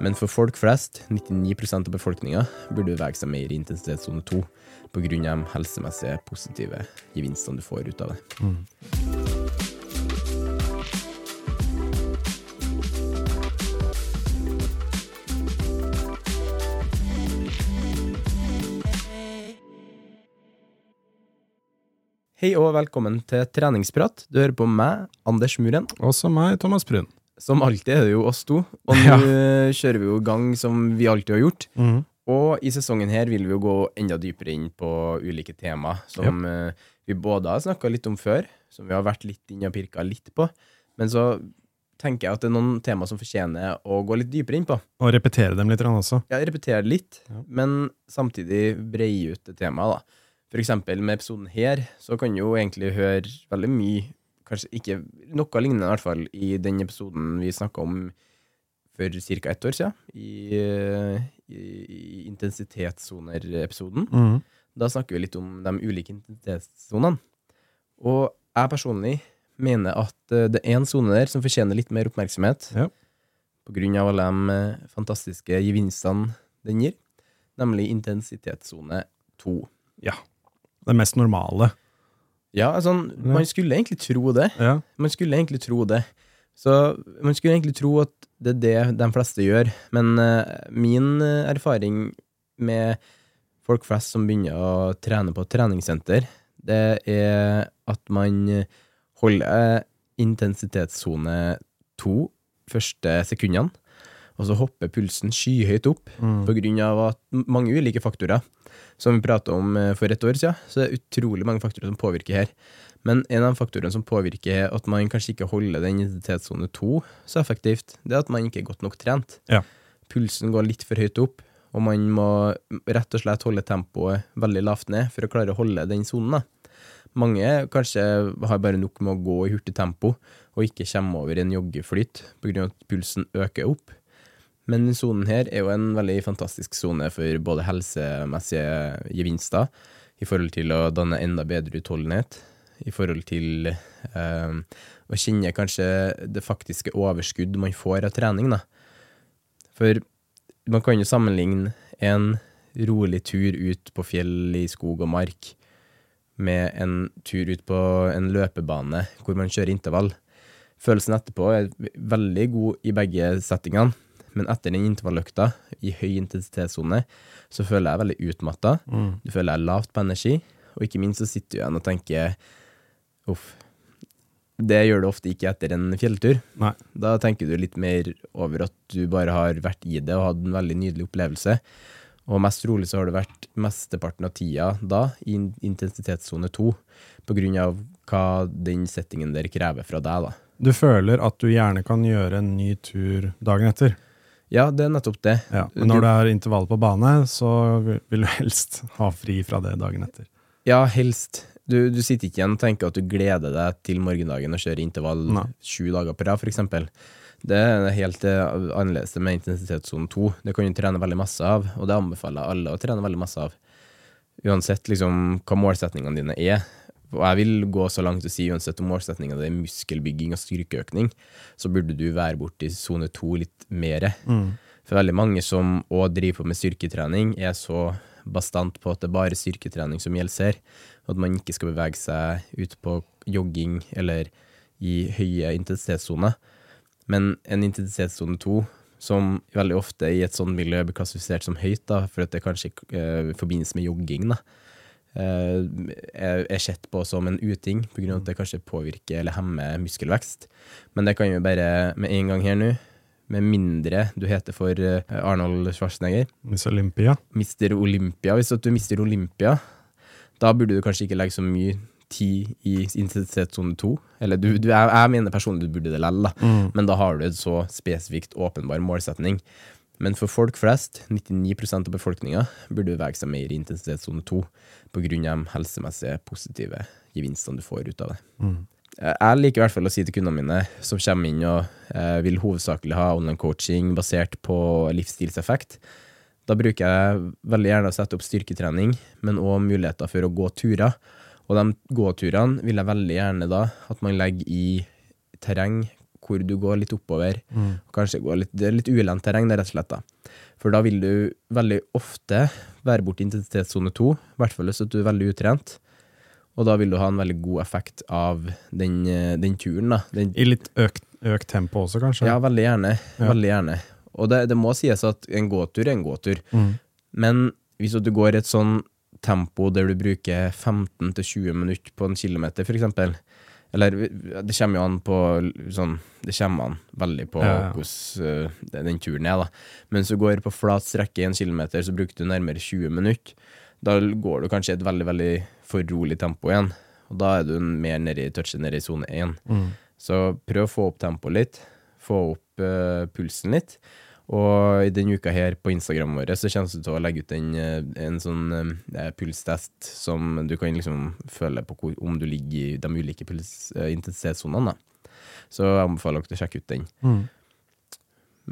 Men for folk flest, 99% av befolkninga, burde bevege seg mer i intensitetssone 2 pga. de helsemessige positive gevinstene du får ut av det. Hei og velkommen til treningsprat. Du hører på meg, Anders Muren. Også meg, Thomas Brun. Som alltid er det jo oss to, og nå kjører vi jo i gang som vi alltid har gjort. Mm. Og i sesongen her vil vi jo gå enda dypere inn på ulike tema som ja. vi både har snakka litt om før, som vi har vært litt inne og pirka litt på, men så tenker jeg at det er noen tema som fortjener å gå litt dypere inn på. Og repetere dem litt også. Jeg repetere litt, Ja. men samtidig breie ut det temaet, da. For eksempel med episoden her, så kan du jo egentlig høre veldig mye, kanskje ikke noe lignende i hvert fall, i den episoden vi snakka om for ca. ett år siden, i, eh, i, i intensitetssoner-episoden. Mm. Da snakker vi litt om de ulike intensitetssonene. Og jeg personlig mener at eh, det er en sone der som fortjener litt mer oppmerksomhet. Ja. På grunn av alle de eh, fantastiske gevinstene den gir. Nemlig intensitetssone 2. Det mest normale. Ja, altså, man skulle egentlig tro det. Ja. Man skulle egentlig tro det. Så man skulle egentlig tro at det er det de fleste gjør, men uh, min eh, erfaring med folk flest som begynner å trene på treningssenter, det er at man holder intensitetssone to første sekundene, og så hopper pulsen skyhøyt opp Mm. at mange ulike faktorer. Som vi prata om eh, for et år siden, så det er utrolig mange faktorer som påvirker her. Men en av faktorene som påvirker at man kanskje ikke holder den identitetssone 2 så effektivt, det er at man ikke er godt nok trent. Ja. Pulsen går litt for høyt opp, og man må rett og slett holde tempoet veldig lavt ned for å klare å holde den sonen. Mange kanskje har bare nok med å gå i hurtig tempo og ikke komme over en joggeflyt pga. at pulsen øker opp. Men denne sonen her er jo en veldig fantastisk sone for både helsemessige gevinster, i forhold til å danne enda bedre utholdenhet, i forhold til eh, å kjenne kanskje det faktiske overskudd man får av trening, da. For man kan jo sammenligne en rolig tur ut på fjell i skog og mark med en tur ut på en løpebane hvor man kjører intervall. Følelsen etterpå er veldig god i begge settingene, men etter den intervalløkta i høy intensitetssone, så føler jeg veldig utmatta. Mm. Du føler deg lavt på energi, og ikke minst så sitter du igjen og tenker uff. Det gjør du ofte ikke etter en fjelltur. Nei. Da tenker du litt mer over at du bare har vært i det og hatt en veldig nydelig opplevelse. Og mest trolig så har du vært mesteparten av tida da i in- intensitetssone to, på grunn av hva den settingen der krever fra deg, da. Du føler at du gjerne kan gjøre en ny tur dagen etter. Ja, det er nettopp det. Ja. Men når du har intervall på bane, så vil du helst ha fri fra det dagen etter. Ja, helst. Du, du sitter ikke igjen og tenker at du gleder deg til morgendagen og kjører intervall Nei. sju dager på rad, eksempel. Det er helt eh, annerledes med intensitetssone to. Det kan du trene veldig masse av, og det anbefaler jeg alle å trene veldig masse av. Uansett liksom hva målsetningene dine er. Og jeg vil gå så langt å si uansett om målsettinga er muskelbygging og styrkeøkning, så burde du være borti sone to litt mer. For veldig mange som òg driver på med styrketrening, er så bastant på at det er bare styrketrening som gjelder her, og at man ikke skal bevege seg ut på jogging eller i høye intensitetssoner. Men en intensitetssone to, som veldig ofte i et sånt miljø blir klassifisert som høyt, da, for at det kanskje eh, forbindes med jogging, da, er, er sett på som en uting, av at det kanskje påvirker eller hemmer muskelvekst. Men det kan vi bare med en gang her nå, med mindre du heter for uh, Arnold Schwarzenegger, Miss Olympia. Mr. Olympia. Hvis du mister Olympia, da burde du kanskje ikke legge så mye tid i intensitetssone to. Eller du, du, jeg, jeg mener personlig du burde det likevel, mm. Men da har du et så spesifikt åpenbar målsetning. Men for folk flest, 99% av befolkninga, burde bevege seg mer i intensitetssone 2 pga. de helsemessige positive gevinstene du får ut av det. Jeg liker i hvert fall å si til kundene mine som kommer inn og eh, vil hovedsakelig ha online coaching basert på livsstilseffekt. Da bruker jeg veldig gjerne å sette opp styrketrening, men òg muligheter for å gå turer. Og de gåturene vil jeg veldig gjerne da at man legger i terreng hvor du går litt oppover. og Kanskje går litt, det er litt ulendt terreng, det er rett og slett. da. For da vil du veldig ofte være borti intensitetssone to, i hvert fall hvis du er veldig utrent. Og da vil du ha en veldig god effekt av den, eh, den turen. da. Den, I litt økt, økt tempo også, kanskje? ja, veldig gjerne. Ja. Veldig gjerne. Og det, det må sies at en gåtur er en gåtur. Mm. Men hvis du går i et sånn tempo der du bruker 15-20 minutter på en kilometer, eksempel, eller det kommer jo an på sånn, Det kommer an veldig på Ja, ja. hvordan uh, den turen er, da. Men du går på flat strekke i en kilometer, så bruker du nærmere 20 minutter. Da går du kanskje i et veldig, veldig for rolig tempo igjen. Og da er du mer nede i touchet nede i sone 1. Mm. Så prøv å få opp tempoet litt, få opp uh, pulsen litt. Og i denne uka her på Instagram vår så kommer du til å legge ut en, eh, en sånn eh, pulstest som du kan liksom føle på hvor, om du ligger i de ulike puls, eh, intensitetssonene. da. Så jeg anbefaler dere å sjekke ut den. Mm.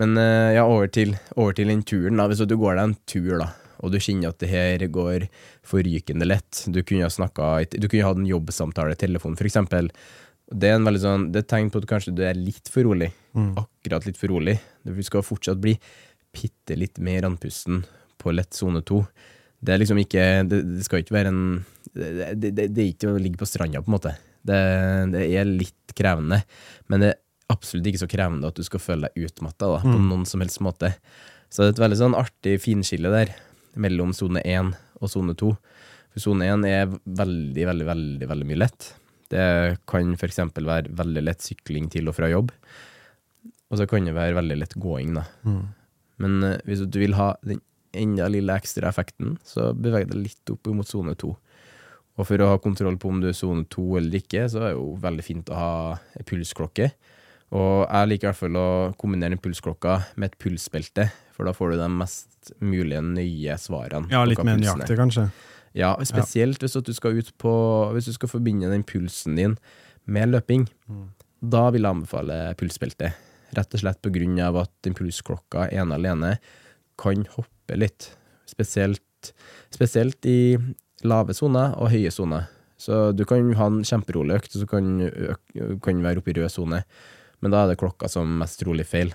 Men eh, ja, over til, over til den turen. da. Hvis du går deg en tur, da, og du kjenner at det her går forrykende lett Du kunne ha snakket, du kunne hatt en jobbsamtale i telefon, for eksempel. Det er, en veldig sånn, det er et tegn på at kanskje du er litt for rolig. Akkurat litt for rolig. Du skal fortsatt bli bitte litt mer andpusten på lett sone to. Det er liksom ikke Det, det skal ikke være en det, det, det, er ikke å ligge på stranda, på en måte. Det, det er litt krevende, men det er absolutt ikke så krevende at du skal føle deg utmatta mm. på noen som helst måte. Så det er et veldig sånn artig finskille der mellom sone 1 og sone 2. For sone 1 er veldig, veldig, veldig, veldig mye lett. Det kan eksempel være veldig lett sykling til og fra jobb. Og så kan det være veldig lett gåing, da. Men uh, hvis du vil ha den enda lille ekstra effekten, så beveg deg litt opp mot sone 2. Og for å ha kontroll på om du er sone 2 eller ikke, så er det jo veldig fint å ha pulsklokke. Og jeg liker i hvert fall å kombinere en pulsklokka med et pulsbelte, for da får du de mest mulige nøye svarene. Ja, litt mer er. nøyaktig, kanskje. Ja, spesielt hvis du skal ut på Hvis du skal forbinde den pulsen din med løping. Da vil jeg anbefale pulsbelte. Rett og slett av at impulsklokka pulsklokka ene alene kan hoppe litt. Spesielt, spesielt i lave soner og høye soner. Så du kan ha en kjemperolig økt, og så kan du kan være oppe i rød sone. Men da er det klokka som mest trolig feil.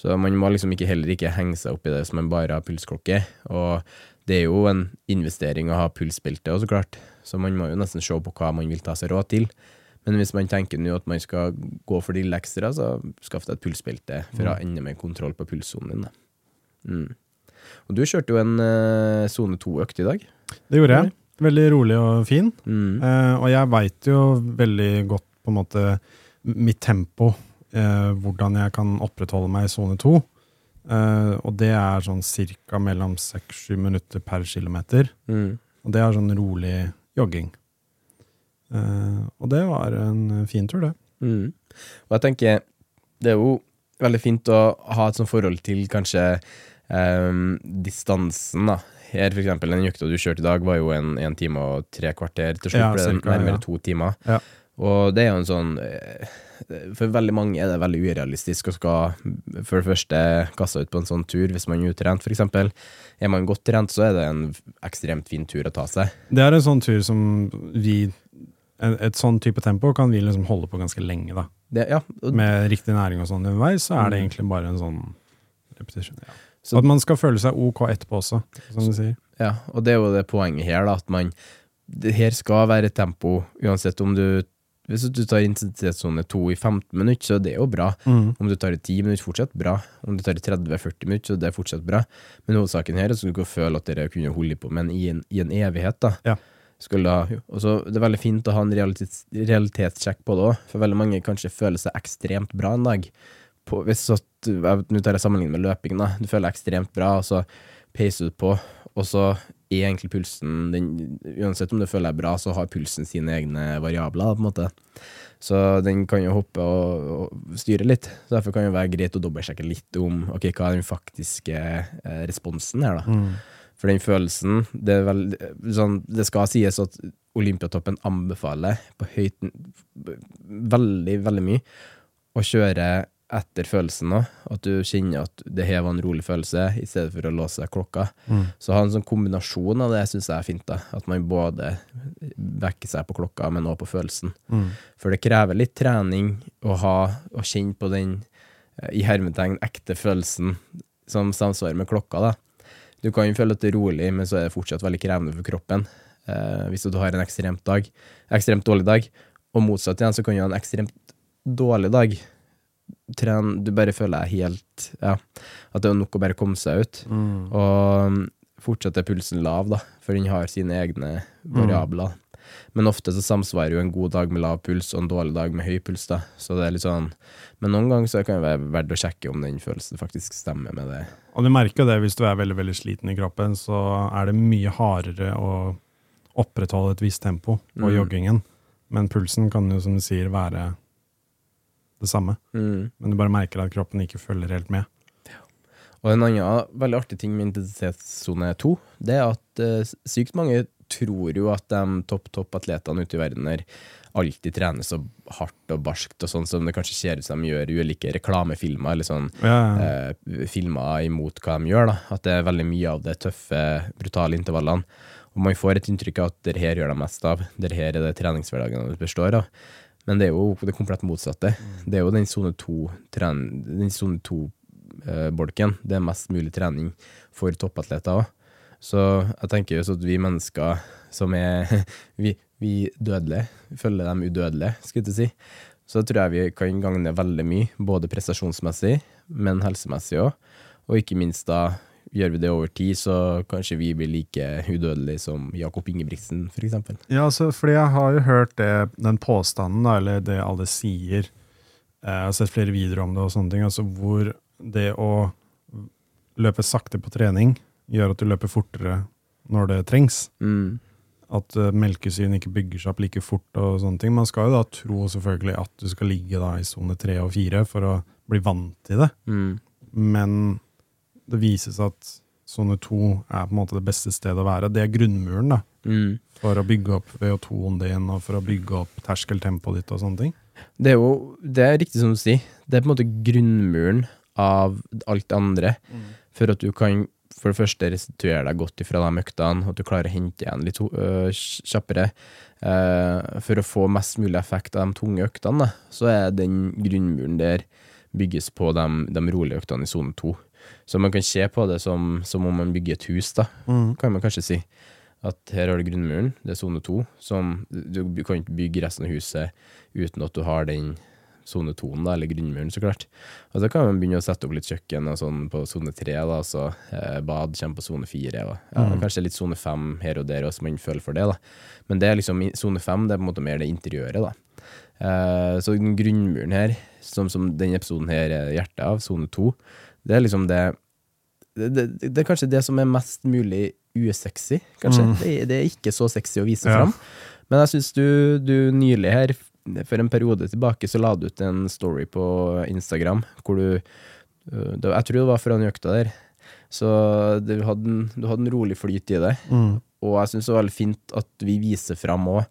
Så man må liksom ikke, heller ikke henge seg opp i det hvis man bare har pulsklokke. Og det er jo en investering å ha pulsbelte, og så klart. Så man må jo nesten se på hva man vil ta seg råd til. Men hvis man tenker nå at man skal gå for de lille ekstra, så skaff deg et pulsbelte for å ha mm. enda mer kontroll på pulssonen din. Mm. Og du kjørte jo en eh, sone uh, 2-økt i dag. Det gjorde jeg. Veldig rolig og fin. Mm. Uh, og jeg veit jo veldig godt på en måte mitt tempo, uh, hvordan jeg kan opprettholde meg i sone 2. Uh, og det er sånn cirka mellom 6-7 minutter per kilometer. Mm. Og det er sånn rolig jogging. Uh, og det var en fin tur, det. Mm. Og jeg tenker det er jo veldig fint å ha et sånt forhold til kanskje um, distansen, da. Her, for eksempel, den økta du kjørte i dag, var jo en, en time og tre kvarter. Til slutt ja, ble det nærmere ja. to timer. Ja. Og det er jo en sånn eh, For veldig mange er det veldig urealistisk å skal for det første kaste ut på en sånn tur hvis man er utrent, eksempel. Er man godt trent, så er det en ekstremt fin tur å ta seg. Det er en sånn tur som vi et sånn type tempo kan vi liksom holde på ganske lenge, da. Det, ja, Med riktig næring og sånn underveis, så er det Mm. egentlig bare en sånn repetisjon. Ja. Så- at man skal føle seg ok etterpå også, som du sier. ja, og det er jo det poenget her, da, at man Det her skal være tempo, uansett om du Hvis du tar intensitetssone 2 i 15 minutter, så det er jo bra. Om du tar i 10 minutter, fortsatt bra. Om du tar i 30-40 minutter, så det er fortsatt bra. Men hovedsaken her er at du kan føle at dere kunne holde på, men i en, i en evighet, da. Ja. Skulle ha, og så Det er veldig fint å ha en realitets, realitetssjekk på det òg, for veldig mange kanskje føler seg ekstremt bra en dag. På, hvis jeg- Nå tar jeg sammenligning med løping. da Du føler deg ekstremt bra, og så peiser du på, og så er egentlig pulsen den, Uansett om du føler deg bra, så har pulsen sine egne variabler, på en måte. Så den kan jo hoppe og, og styre litt. Så Derfor kan det være greit å dobbeltsjekke litt om ok, hva er den faktiske eh, responsen her, da. Mm. For den følelsen Det, vel, sånn, det skal sies at Olympiatoppen anbefaler på høyt veldig, veldig mye å kjøre etter følelsen. At du kjenner at det her var en rolig følelse, i stedet for å låse klokka. Mm. Så ha en sånn kombinasjon av det syns jeg er fint. da At man både vekker seg på klokka, men også på følelsen. Mm. For det krever litt trening å ha å kjenne på den eh, i hermetegn ekte følelsen som samsvarer med klokka. da Du kan jo føle at det er rolig, men så er det fortsatt veldig krevende for kroppen. Eh, hvis du har en ekstremt dag Ekstremt dårlig dag, og motsatt igjen, så kan du ha en ekstremt dårlig dag. Tren, du bare føler deg helt Ja, at det er nok å bare komme seg ut. Mm. Og mm, fortsatt er pulsen lav, da, for den har sine egne variabler. Men ofte så samsvarer jo en god dag med lav puls og en dårlig dag med høy puls, da. Så det er litt sånn Men noen ganger så kan det være verdt å sjekke om den følelsen faktisk stemmer med det. Og du merker det hvis du er veldig veldig sliten i kroppen, så er det mye hardere å opprettholde et visst tempo på Mm. joggingen. Men pulsen kan jo, som du sier, være det samme. Mm. Men du bare merker at kroppen ikke følger helt med. Og en annen veldig artig ting med intensitetssone 2, det er at uh, sykt mange tror jo at de topp, topp atletene ute i verden her alltid trener så hardt og barskt og sånn som det kanskje ser ut som de gjør i ulike reklamefilmer, eller sånn Ja, ja. eh, filmer imot hva de gjør. da At det er veldig mye av de tøffe, brutale intervallene. Og man får et inntrykk av at det her gjør de mest av. Det her er det treningshverdagen det består av. Men det er jo det komplett motsatte. Det er jo den sone to-bolken. det er mest mulig trening for toppatleter òg. Så jeg tenker jo sånn at vi mennesker som er vi, vi dødelige, følger dem udødelige, skulle jeg til å si, så tror jeg vi kan gagne veldig mye, både prestasjonsmessig, men helsemessig òg. Og ikke minst da gjør vi det over tid, så kanskje vi blir like udødelige som Jakob Ingebrigtsen, eksempel. Ja, altså, fordi jeg har jo hørt det, den påstanden, da, eller det alle sier. Eh, Jeg har sett flere videoer om det, og sånne ting, altså hvor det å løpe sakte på trening gjør at du løper fortere når det trengs. Mm. At melkesyn melkesyren ikke bygger seg opp like fort. og sånne ting. Man skal jo da tro selvfølgelig at du skal ligge da i sone tre og fire for å bli vant til det. Mm. Men det vises at sone to er på en måte det beste stedet å være. Det er grunnmuren da, Mm. for å bygge opp VO2-en din, og for å bygge opp terskeltempoet ditt og sånne ting. Det er jo det er riktig som du sier. Det er på en måte grunnmuren av alt det andre. For at du kan for det første restituere deg godt ifra de øktene, at du klarer å hente igjen litt øh, kjappere. Eh, for å få mest mulig effekt av de tunge øktene, da, så er den grunnmuren der bygges på de, de rolige øktene i sone to. Så man kan se på det som, som om man bygger et hus, da, kan man kanskje si. At her har du grunnmuren, det er sone to. som- Du kan ikke bygge resten av huset uten at du har den sone toen, eller grunnmuren, så klart. Og så kan man begynne å sette opp litt kjøkken og sånn på sone tre, da, så eh, bad kommer på sone fire. Ja, Kanskje litt sone fem her og der, så man føler for det. da. Men det er liksom sone fem, det er på en måte mer det interiøret, da. Eh, så grunnmuren her, som, som denne episoden her er hjertet av, sone to, det er liksom det det, det det er kanskje det som er mest mulig usexy, kanskje. Det, er- det er ikke så sexy å vise Ja. fram. Men jeg syns du, du nylig her, for en periode tilbake, så la du ut en story på Instagram hvor du øh, det, Jeg tror det var foran økta der. Så du hadde, en, du hadde en rolig flyt i det. Og jeg syns det var veldig fint at vi viser fram òg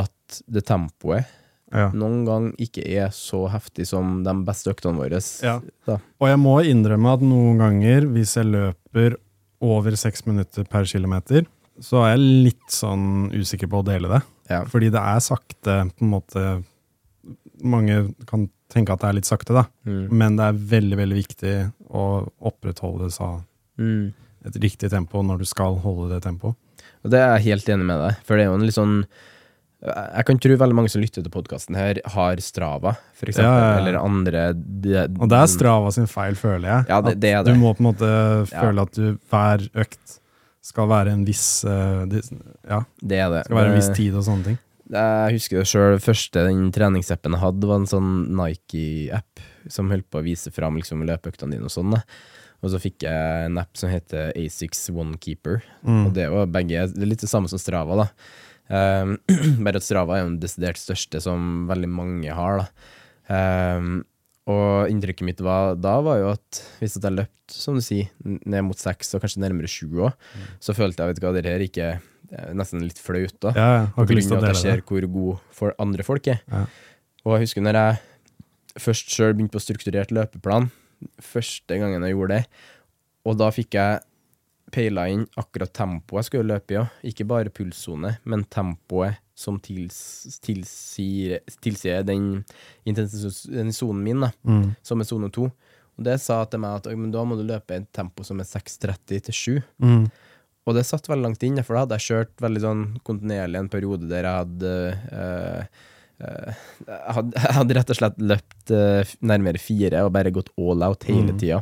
at det tempoet Ja. noen gang ikke er så heftig som de beste øktene våre. Ja. Og jeg må innrømme at noen ganger, hvis jeg løper over seks minutter per kilometer, så er jeg litt sånn usikker på å dele det. Ja. Fordi det er sakte, på en måte Mange kan tenke at det er litt sakte, da. Mm. Men det er veldig, veldig viktig å opprettholde sa, Mm. et riktig tempo når du skal holde det tempoet. Det er jeg helt enig med deg, for det er jo en litt sånn Jeg kan tro veldig mange som lytter til podkasten her, har Strava, for eksempel, Ja, ja, ja. eller andre de, Og det er Strava sin feil, føler jeg. Ja, det- det er det. Du må på en måte føle at du hver økt skal være en viss uh, Ja, Det er det. skal være en viss tid og sånne ting. Jeg husker det sjøl. Første den treningsappen jeg hadde, var en sånn Nike-app som holdt på å vise fram liksom, løpeøktene dine og sånn. Og så fikk jeg en app som heter A6 Onekeeper. Mm. Og det var begge Det er litt det samme som Strava, da. Um, bare at Strava er jo den desidert største som veldig mange har. Um, og inntrykket mitt var, da var jo at hvis at jeg løpt, som du sier, ned mot seks og kanskje nærmere sju òg, så følte jeg vet du hva, det her ikke er nesten litt flaut. da. Ja, jeg har ikke lyst til å dele det. jeg ser hvor god for andre folk er. Ja. Og jeg husker når jeg først sjøl begynte på strukturert løpeplan, første gangen jeg gjorde det, og da fikk jeg peila inn akkurat tempoet jeg skulle løpe i, ja. ikke bare pulssone, men tempoet som tils, tilsier, tilsier den intensiteten sonen min, da, Mm. som er sone to. Og det sa til meg at men da må du løpe i et tempo som er 6.30 til 7. Mm. Og det satt veldig langt inne, for da hadde jeg kjørt veldig sånn kontinuerlig en periode der jeg hadde øh, jeg hadde, jeg hadde rett og slett løpt eh, nærmere fire og bare gått all out hele Mm. tida.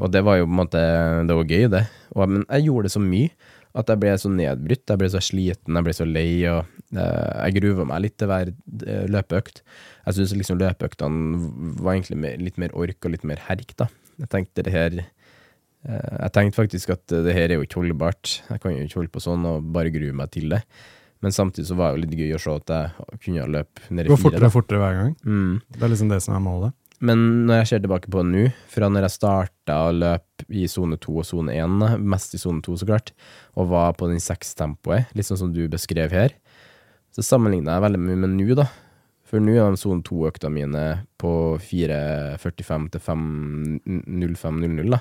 Og det var jo på en måte Det var gøy, det. Og, men jeg gjorde det så mye at jeg ble så nedbrutt. Jeg ble så sliten, jeg ble så lei, og eh, jeg gruva meg litt til hver eh, løpeøkt. Jeg syns liksom løpeøktene var egentlig mer, litt mer ork og litt mer herk, da. Jeg tenkte det her Eh, Jeg tenkte faktisk at det her er jo ikke holdbart. Jeg kan jo ikke holde på sånn og bare grue meg til det. Men samtidig så var det jo litt gøy å se at jeg kunne løpe ned i Gå fortere og fortere hver gang. Mm. Det er liksom det som er målet. Men når jeg ser tilbake på det nå, fra når jeg starta å løpe i sone to og sone én, mest i sone to så klart, og var på den seks-tempoet, litt sånn som du beskrev her, så sammenligna jeg veldig mye med nå, da. For nå er de sone to-økta mine på 4.45 til 5.05.00, da.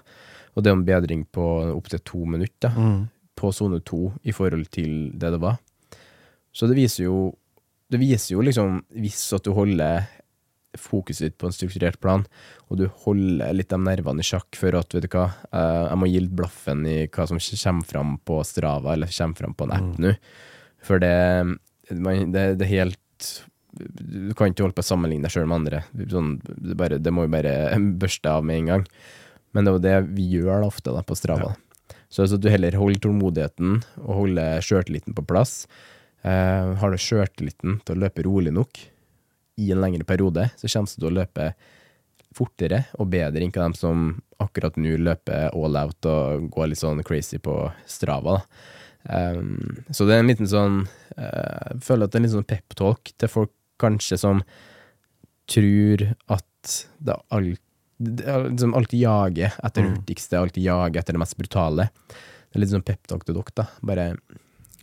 Og det er en bedring på opptil to minutter Mm. på sone to i forhold til det det var. Så det viser jo Det viser jo liksom, hvis at du holder fokuset ditt på en strukturert plan, og du holder litt de nervene i sjakk for at, vet du hva, eh, jeg må gi litt blaffen i hva som kommer fram på Strava, eller kommer fram på en app nå. For det, man, det, det er helt Du kan ikke holde på å sammenligne deg sjøl med andre. Sånn, det, bare, det må jo bare børste av med en gang. Men det er jo det vi gjør da ofte da, på Strava. Så altså, du heller holder tålmodigheten og holder sjøltilliten på plass. Uh, har du sjøltilliten til å løpe rolig nok i en lengre periode, så kommer du til å løpe fortere og bedre enn dem som akkurat nå løper all out og går litt sånn crazy på Strava. Um, så det er en liten sånn uh, Jeg føler at det er en liten sånn peptalk til folk kanskje som tror at det alt det er liksom alltid jager etter det Mm. hurtigste, alltid jager etter det mest brutale. Det er litt sånn peptalk til dere, da. Bare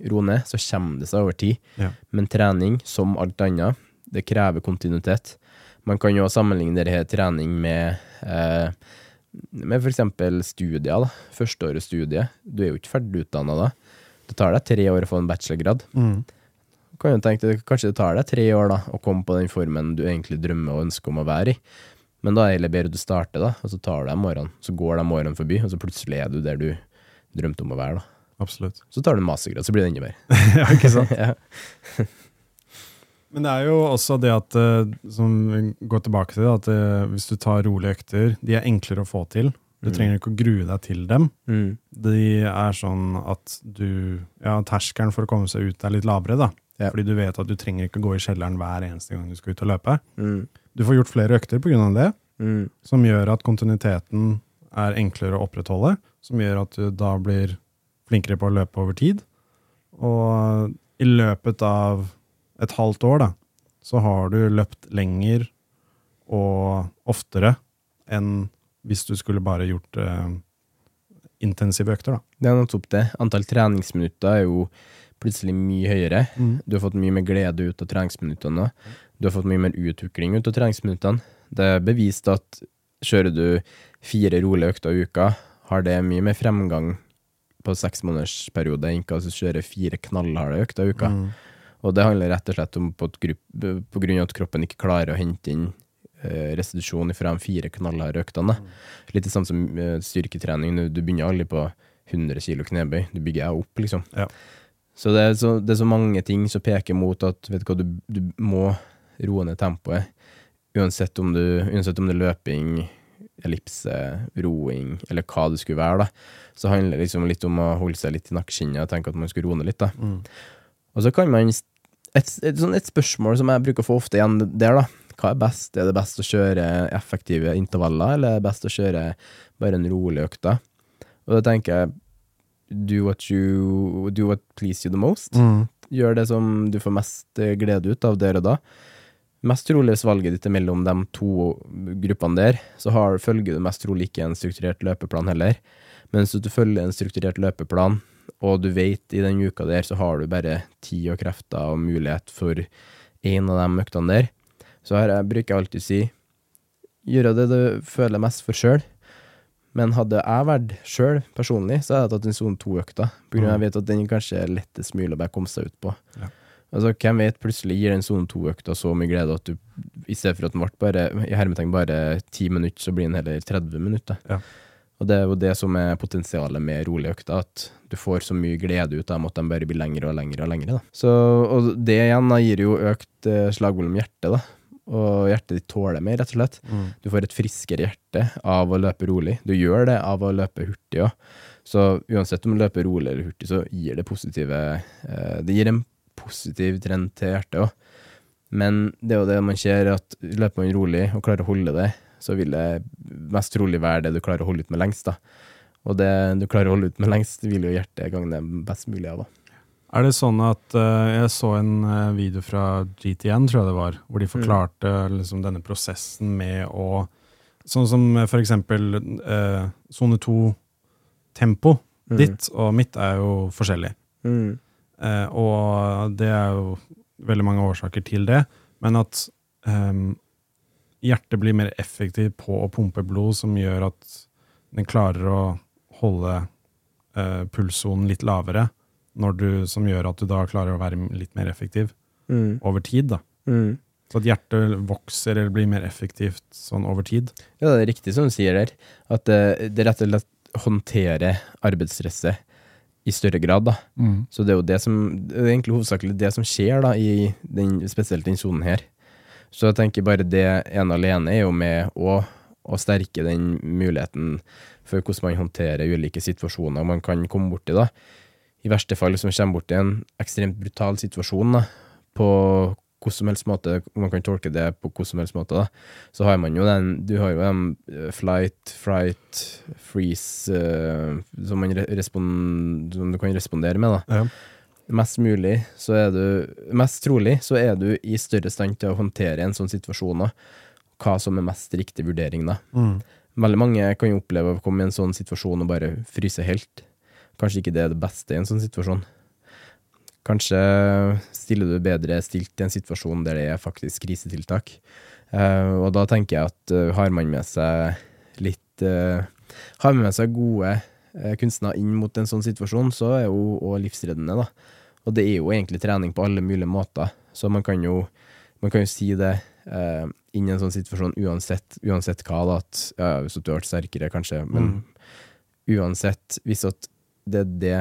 ro ned, så kommer det seg over tid. Ja. Men trening, som alt annet, det krever kontinuitet. Man kan jo sammenligne det her trening med eh, med eksempel studier, da. Førsteåret studie. Du er jo ikke ferdig utdanna da. Det tar deg tre år å få en bachelorgrad. Mm. Kan jo tenke deg, Kanskje det tar deg tre år da å komme på den formen du egentlig drømmer og ønsker om å være i. Men da er det heller bedre du starter, da, og så tar du dem årene. Så går de årene forbi, og så plutselig er du der du drømte om å være. da. Absolutt. Så tar du en mastergrad, så blir det enda bedre. ja, ikke sant? ja. Men det er jo også det at, eh, som vi går tilbake til, at eh, hvis du tar rolige økter, de er enklere å få til. Du Mm. trenger ikke å grue deg til dem. Mm. De er sånn at du Ja, terskelen for å komme seg ut er litt lavere, da. Ja. Fordi du vet at du trenger ikke å gå i kjelleren hver eneste gang du skal ut og løpe. Mm. Du får gjort flere økter av det, Mm. som gjør at kontinuiteten er enklere å opprettholde. Som gjør at du da blir flinkere på å løpe over tid. Og i løpet av et halvt år, da, så har du løpt lenger og oftere enn hvis du skulle bare gjort eh, intensive økter, da. Det er nettopp det. Antall treningsminutter er jo plutselig mye høyere. Du har fått mye mer glede ut av treningsminuttene. Du har fått mye mer utvikling ut av treningsminuttene. Det er bevist at kjører du fire rolige økter i uka, har det mye mer fremgang på seks måneders periode enn hva du kjører fire knallharde økter i uka. Mm. Og det handler rett og slett om på, at grupp, på grunn av at kroppen ikke klarer å hente inn eh, restitusjon fra de fire knallharde øktene. Litt det samme som eh, styrketrening. Du, begynner aldri på 100 kilo knebøy, du bygger deg opp, liksom. Ja. Så det, så det er så mange ting som peker mot at vet du hva, du, du må roe ned tempoet. Uansett om, du, uansett om det er løping, ellipse, roing, eller hva det skulle være, da. Så handler det liksom litt om å holde seg litt i nakkeskinnet og tenke at man skulle roe ned litt, da. Mm. Og så kan man et, et, sånn et spørsmål som jeg bruker å få ofte igjen der, da. Hva er best? Er det best å kjøre effektive intervaller, eller er det best å kjøre bare en rolig økt? Og da tenker jeg do what you Do what please you the most. Mm. Gjør det som du får mest eh, glede ut av der og da. Mest trolig hvis valget ditt er mellom de to gruppene der, så har, følger du mest trolig ikke en strukturert løpeplan heller. Men hvis du følger en strukturert løpeplan, og du vet i den uka der så har du bare tid og krefter og mulighet for en av de øktene der, så her jeg bruker jeg alltid å si gjøre det du føler mest for sjøl. Men hadde jeg vært sjøl personlig, så hadde jeg tatt en sone to-økta. På grunn av jeg vet at den kanskje er lettest mulig å bare komme seg ut på. Ja. Altså, hvem vet, plutselig gir den sone to-økta så mye glede at du, i stedet for at den ble bare, i hermetegn bare ti minutter, så blir den heller 30 minutter. Ja. Og det er jo det som er potensialet med rolige økter, at du får så mye glede ut av dem at de bare blir lengre og lengre og lengre. Da. Så, og det igjen da, gir jo økt eh, slagvolum hjertet, da. Og hjertet ditt tåler mer, rett og slett. Mm. Du får et friskere hjerte av å løpe rolig. Du gjør det av å løpe hurtig òg. Så uansett om du løper rolig eller hurtig, så gir det positive eh, Det gir en positiv trend til hjertet òg. Men det er jo det man ser, at løper man rolig og klarer å holde det, så vil det mest trolig være det du klarer å holde ut med lengst. da. Og det du klarer å holde ut med lengst, vil jo hjertet gagne best mulig av. da. Er det sånn at uh, Jeg så en eh, video fra GTN, tror jeg det var, hvor de forklarte liksom, denne prosessen med å Sånn som eh, for eksempel sone to-tempo. Mm. Ditt og mitt er jo forskjellig. Mm. Uh, og det er jo veldig mange årsaker til det. Men at ehm, hjertet blir mer effektivt på å pumpe blod, som gjør at den klarer å holde eh, pulssonen litt lavere, du, som gjør at du da klarer å være litt mer effektiv Mm. over tid. da. Mm. Så at hjertet vokser eller blir mer effektivt sånn over tid. Ja, det er riktig som du sier der, at det, det rett og slett håndterer arbeidsstresset i større grad, da. Så det er jo det som, det er egentlig hovedsakelig det som skjer, da, i den, spesielt den sonen her. Så jeg tenker bare det ene alene er jo med å, å sterke den muligheten for hvordan man håndterer ulike situasjoner man kan komme borti, da. I verste fall, hvis man kommer borti en ekstremt brutal situasjon, da, på hvordan som helst måte, man kan tolke det på hvordan som helst måte, da, så har man jo den, du har jo den eh, flight, fright, freeze, uh, som, man respond, som du kan respondere med, da. Ja. Mest mulig, så er du, mest trolig, så er du i større stand til å håndtere en sånn situasjon, og Hva som er mest riktig vurdering, da. Veldig mange kan jo oppleve å komme i en sånn situasjon og bare fryse helt. Kanskje ikke det er det beste i en sånn situasjon. Kanskje stiller du bedre stilt i en situasjon der det er faktisk krisetiltak. Uh, og da tenker jeg at uh, har man med seg litt uh, Har man med seg gode kunstnere inn mot en sånn situasjon, så er jo òg livsreddende, da. Og det er jo egentlig trening på alle mulige måter, så man kan jo, man kan jo si det uh, innen en sånn situasjon uansett, uansett hva, da, at ja, hvis du har vært sterkere, kanskje, men uansett, hvis at det er det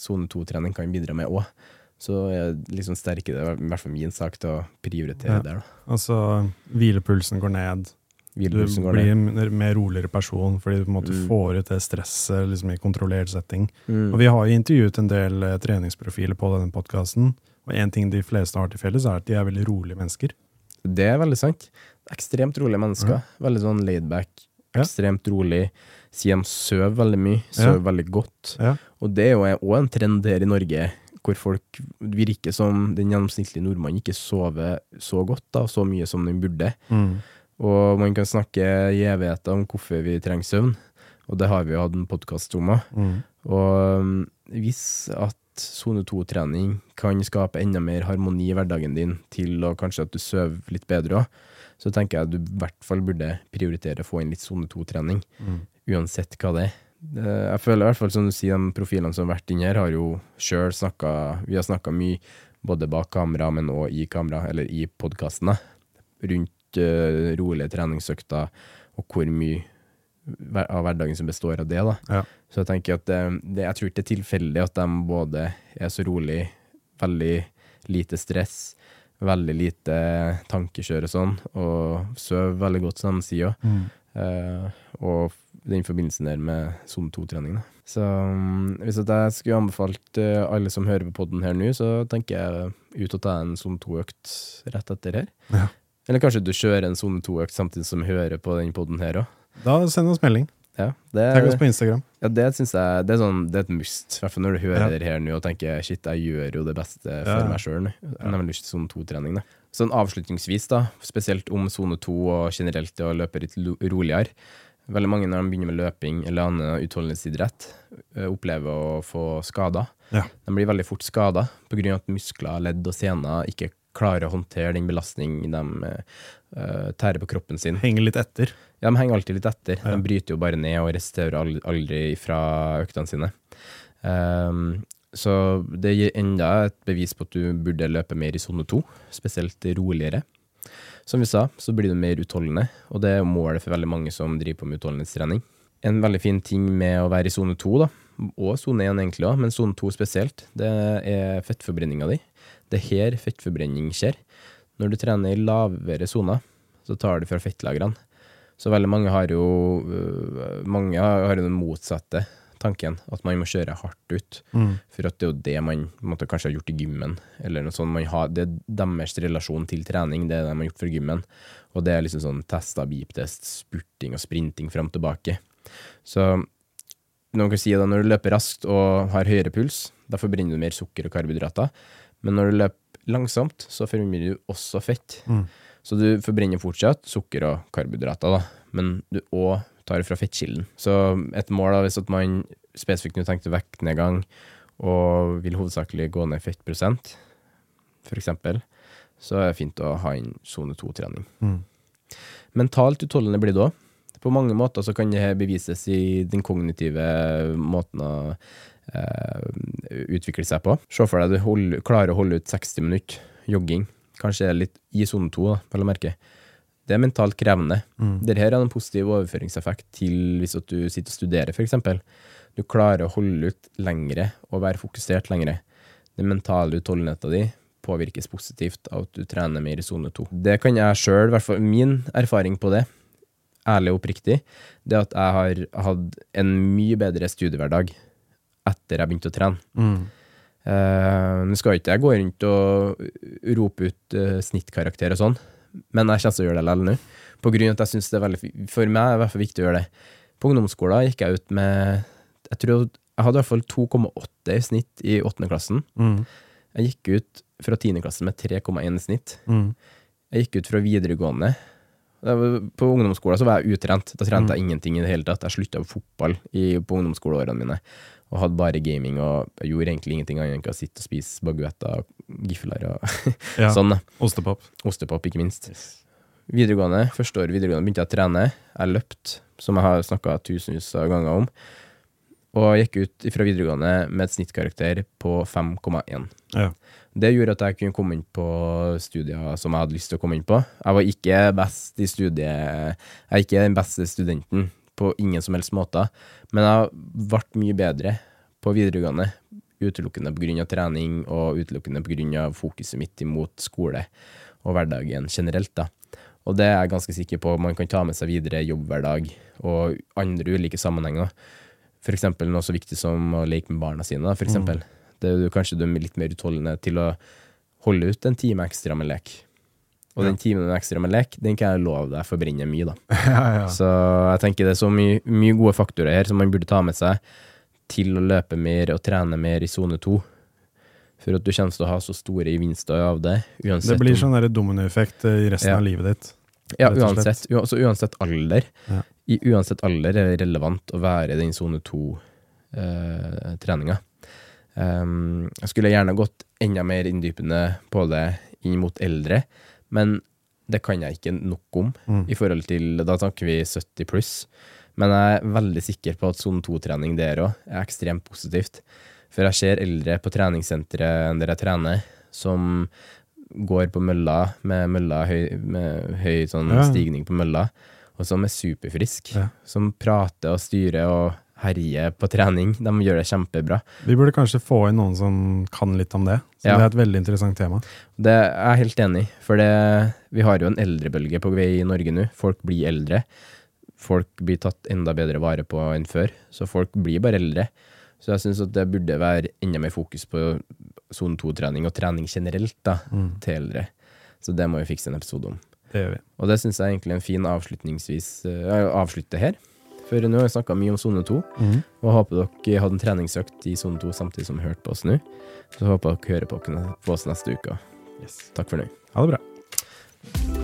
sone 2-trening kan bidra med òg, så er liksom sterke det er i hvert fall min sak til å prioritere Ja. der. Altså, hvilepulsen går ned. Du blir en mer roligere person fordi du på en måte Mm. får ut det stresset liksom, i kontrollert setting. Mm. Og vi har jo intervjuet en del eh, treningsprofiler på denne podkasten, og en ting de fleste har til felles, er at de er veldig rolige mennesker. Det er veldig sant. Ekstremt rolige mennesker. Veldig sånn laidback. Ja. Ekstremt rolig. Sier de sover veldig mye. Sover veldig godt. Ja. Og det er jo òg en trend her i Norge, hvor folk virker som den gjennomsnittlige nordmann ikke sover så godt, da, så mye som den burde. Og man kan snakke i evigheter om hvorfor vi trenger søvn, og det har vi jo hatt en podkast om òg. Mm. Og um, hvis at sone 2-trening kan skape enda mer harmoni i hverdagen din, til og kanskje at du sover litt bedre òg, så tenker jeg at du i hvert fall burde prioritere å få inn litt sone 2-trening. Mm. Uansett hva det er. Jeg føler i hvert fall, som du sier, de profilene som har vært inne her, har jo sjøl snakka Vi har snakka mye både bak kamera, men òg i kamera, eller i podkastene, rundt uh, rolige treningsøkter, og hvor mye av hverdagen som består av det. da. Ja. Så jeg tenker at det, det, jeg tror ikke det er tilfeldig at de både er så rolig, veldig lite stress, veldig lite tankekjør og sånn, og sover veldig godt, som de sier òg. Eh, og den forbindelsen der med sone 2-trening. Så mm, hvis jeg skulle anbefalt eh, alle som hører på poden her nå, så tenker jeg ut og ta en sone 2-økt rett etter her. Ja. Eller kanskje du kjører en sone 2-økt samtidig som hører på den podden her òg. Da send oss melding. Ja, det, Tagg oss på Instagram. ja, det syns jeg det er, sånn, det er et must. I hvert fall når du hører Ja. det her nå og tenker shit, jeg gjør jo det beste Ja. for meg sjøl. Jeg har lyst til sone 2-trening. Sånn avslutningsvis, da, spesielt om sone 2 og generelt det å løpe litt roligere. Veldig mange når de begynner med løping eller annen utholdenhetsidrett, eh, opplever å få skader. Ja. De blir veldig fort skada pga. at muskler, ledd og sener ikke klarer å håndtere den belastning de uh, tærer på kroppen sin. Henger litt etter. Ja, de henger alltid litt etter. Ja. De bryter jo bare ned og resterer aldri fra øktene sine. Um, så det gir enda et bevis på at du burde løpe mer i sone to, spesielt roligere. Som vi sa, så blir du mer utholdende, og det er målet for veldig mange som driver på med utholdenhetstrening. En veldig fin ting med å være i sone to, da, og sone én egentlig òg, men sone to spesielt, det er fettforbrenninga di. Det er her fettforbrenning skjer. Når du trener i lavere soner, så tar du fra fettlagrene. Så veldig mange har jo øh, Mange har jo den motsatte tanken, at man må kjøre hardt ut. For at det er jo det man måtte kanskje har gjort i gymmen. Eller noe sånt. Man har, det er deres relasjon til trening, det er det de har gjort for gymmen. Og det er liksom sånn testa beep-test, spurting og sprinting fram og tilbake. Så noen kan si da når du løper raskt og har høyere puls, da forbrenner du mer sukker og karbohydrater. Men når du løper langsomt, så forbrenner du også fett. Så du forbrenner fortsatt sukker og karbohydrater, da. men du òg tar fra fettkilden. Så et mål, da, hvis at man spesifikt nå tenkte vektnedgang og vil hovedsakelig gå ned fettprosent, eksempel, så er det fint å ha inn sone 2-trening. Mentalt utholdende blir det òg. På mange måter så kan det bevises i den kognitive måten å utvikle seg på. Se for deg du hold, klarer å holde ut 60 minutter jogging, kanskje litt i sone 2, da, vel å merke. Det er mentalt krevende. Dette har en positiv overføringseffekt til hvis du sitter og studerer, f.eks. Du klarer å holde ut lengre og være fokusert lengre. Den mentale utholdenheten din påvirkes positivt av at du trener mer i sone 2. Det kan jeg sjøl, i hvert fall min erfaring på det, ærlig og oppriktig, det at jeg har hatt en mye bedre studiehverdag etter jeg begynte å trene. Eh, Nå skal ikke jeg gå rundt og rope ut uh, snittkarakter og sånn, men jeg kommer til å gjøre det likevel nå. På grunn av at jeg synes det er veldig, For meg er det i hvert fall viktig å gjøre det. På ungdomsskolen gikk jeg ut med Jeg tror jeg hadde i hvert fall 2,8 i snitt i åttende klassen. Jeg gikk ut fra 10. klasse med 3,1 i snitt. Jeg gikk ut fra videregående. På ungdomsskolen så var jeg utrent. Da trente jeg ingenting i det hele tatt. Jeg slutta på fotball i, på ungdomsskoleårene mine og hadde bare gaming og gjorde egentlig ingenting annet enn å sitte og spise baguetter og gifler og Ja. sånn. Ostepop. Ostepop, ikke minst. Videregående, første år videregående begynte jeg å trene. Jeg løpt, som jeg har snakka tusenvis av ganger om. Og gikk ut fra videregående med et snittkarakter på 5,1. Ja. Det gjorde at jeg kunne komme inn på studier som jeg hadde lyst til å komme inn på. Jeg var ikke best i studiet Jeg er ikke den beste studenten på ingen som helst måte, men jeg ble mye bedre på videregående utelukkende pga. trening og utelukkende pga. fokuset mitt imot skole og hverdagen generelt. da. Og det er jeg ganske sikker på man kan ta med seg videre i jobbhverdag og andre ulike sammenhenger. Eksempel noe så viktig som å leke med barna sine. For mm. Det er jo kanskje du er litt mer utholdende til å holde ut en time ekstra med lek. Og den timen ekstra med lek, den kan jeg love deg forbrenner mye, da. Så jeg tenker det er så mye, mye gode faktorer her som man burde ta med seg til å løpe mer og trene mer i sone to. For at du kommer til å ha så store gevinster av det. Det blir sånn dominoeffekt eh, i resten Ja. av livet ditt. ja, uansett, så altså uansett alder. Ja. I uansett alder er det relevant å være i den sone to-treninga. jeg skulle gjerne gått enda mer inndypende på det inn mot eldre, men Det kan jeg ikke nok om. Mm. I forhold til, Da snakker vi 70 pluss. Men jeg er veldig sikker på at sone 2-trening der òg er ekstremt positivt. For jeg ser eldre på treningssenteret der jeg trener, som går på mølla med, mølla høy, med høy sånn Ja. stigning på mølla, og som er superfrisk. Ja. Som prater og styrer og herjer på trening. De gjør det kjempebra. Vi burde kanskje få inn noen som kan litt om det. Så Ja. Det er et veldig interessant tema. Det er jeg helt enig i, for det, vi har jo en eldrebølge på vei i Norge nå. Folk blir eldre. Folk blir tatt enda bedre vare på enn før, så folk blir bare eldre. Så jeg syns det burde være enda mer fokus på sone 2-trening og trening generelt da, til eldre. Så det må vi fikse en episode om. Det gjør vi. Og det syns jeg egentlig er en fin avslutningsvis uh, avslutte her. For nå har vi snakka mye om sone 2, og håper dere hadde en treningsøkt i sone 2 samtidig som hørte på oss nå. Så håper dere hører på oss neste uke. Yes. Takk for nå. Ha det bra.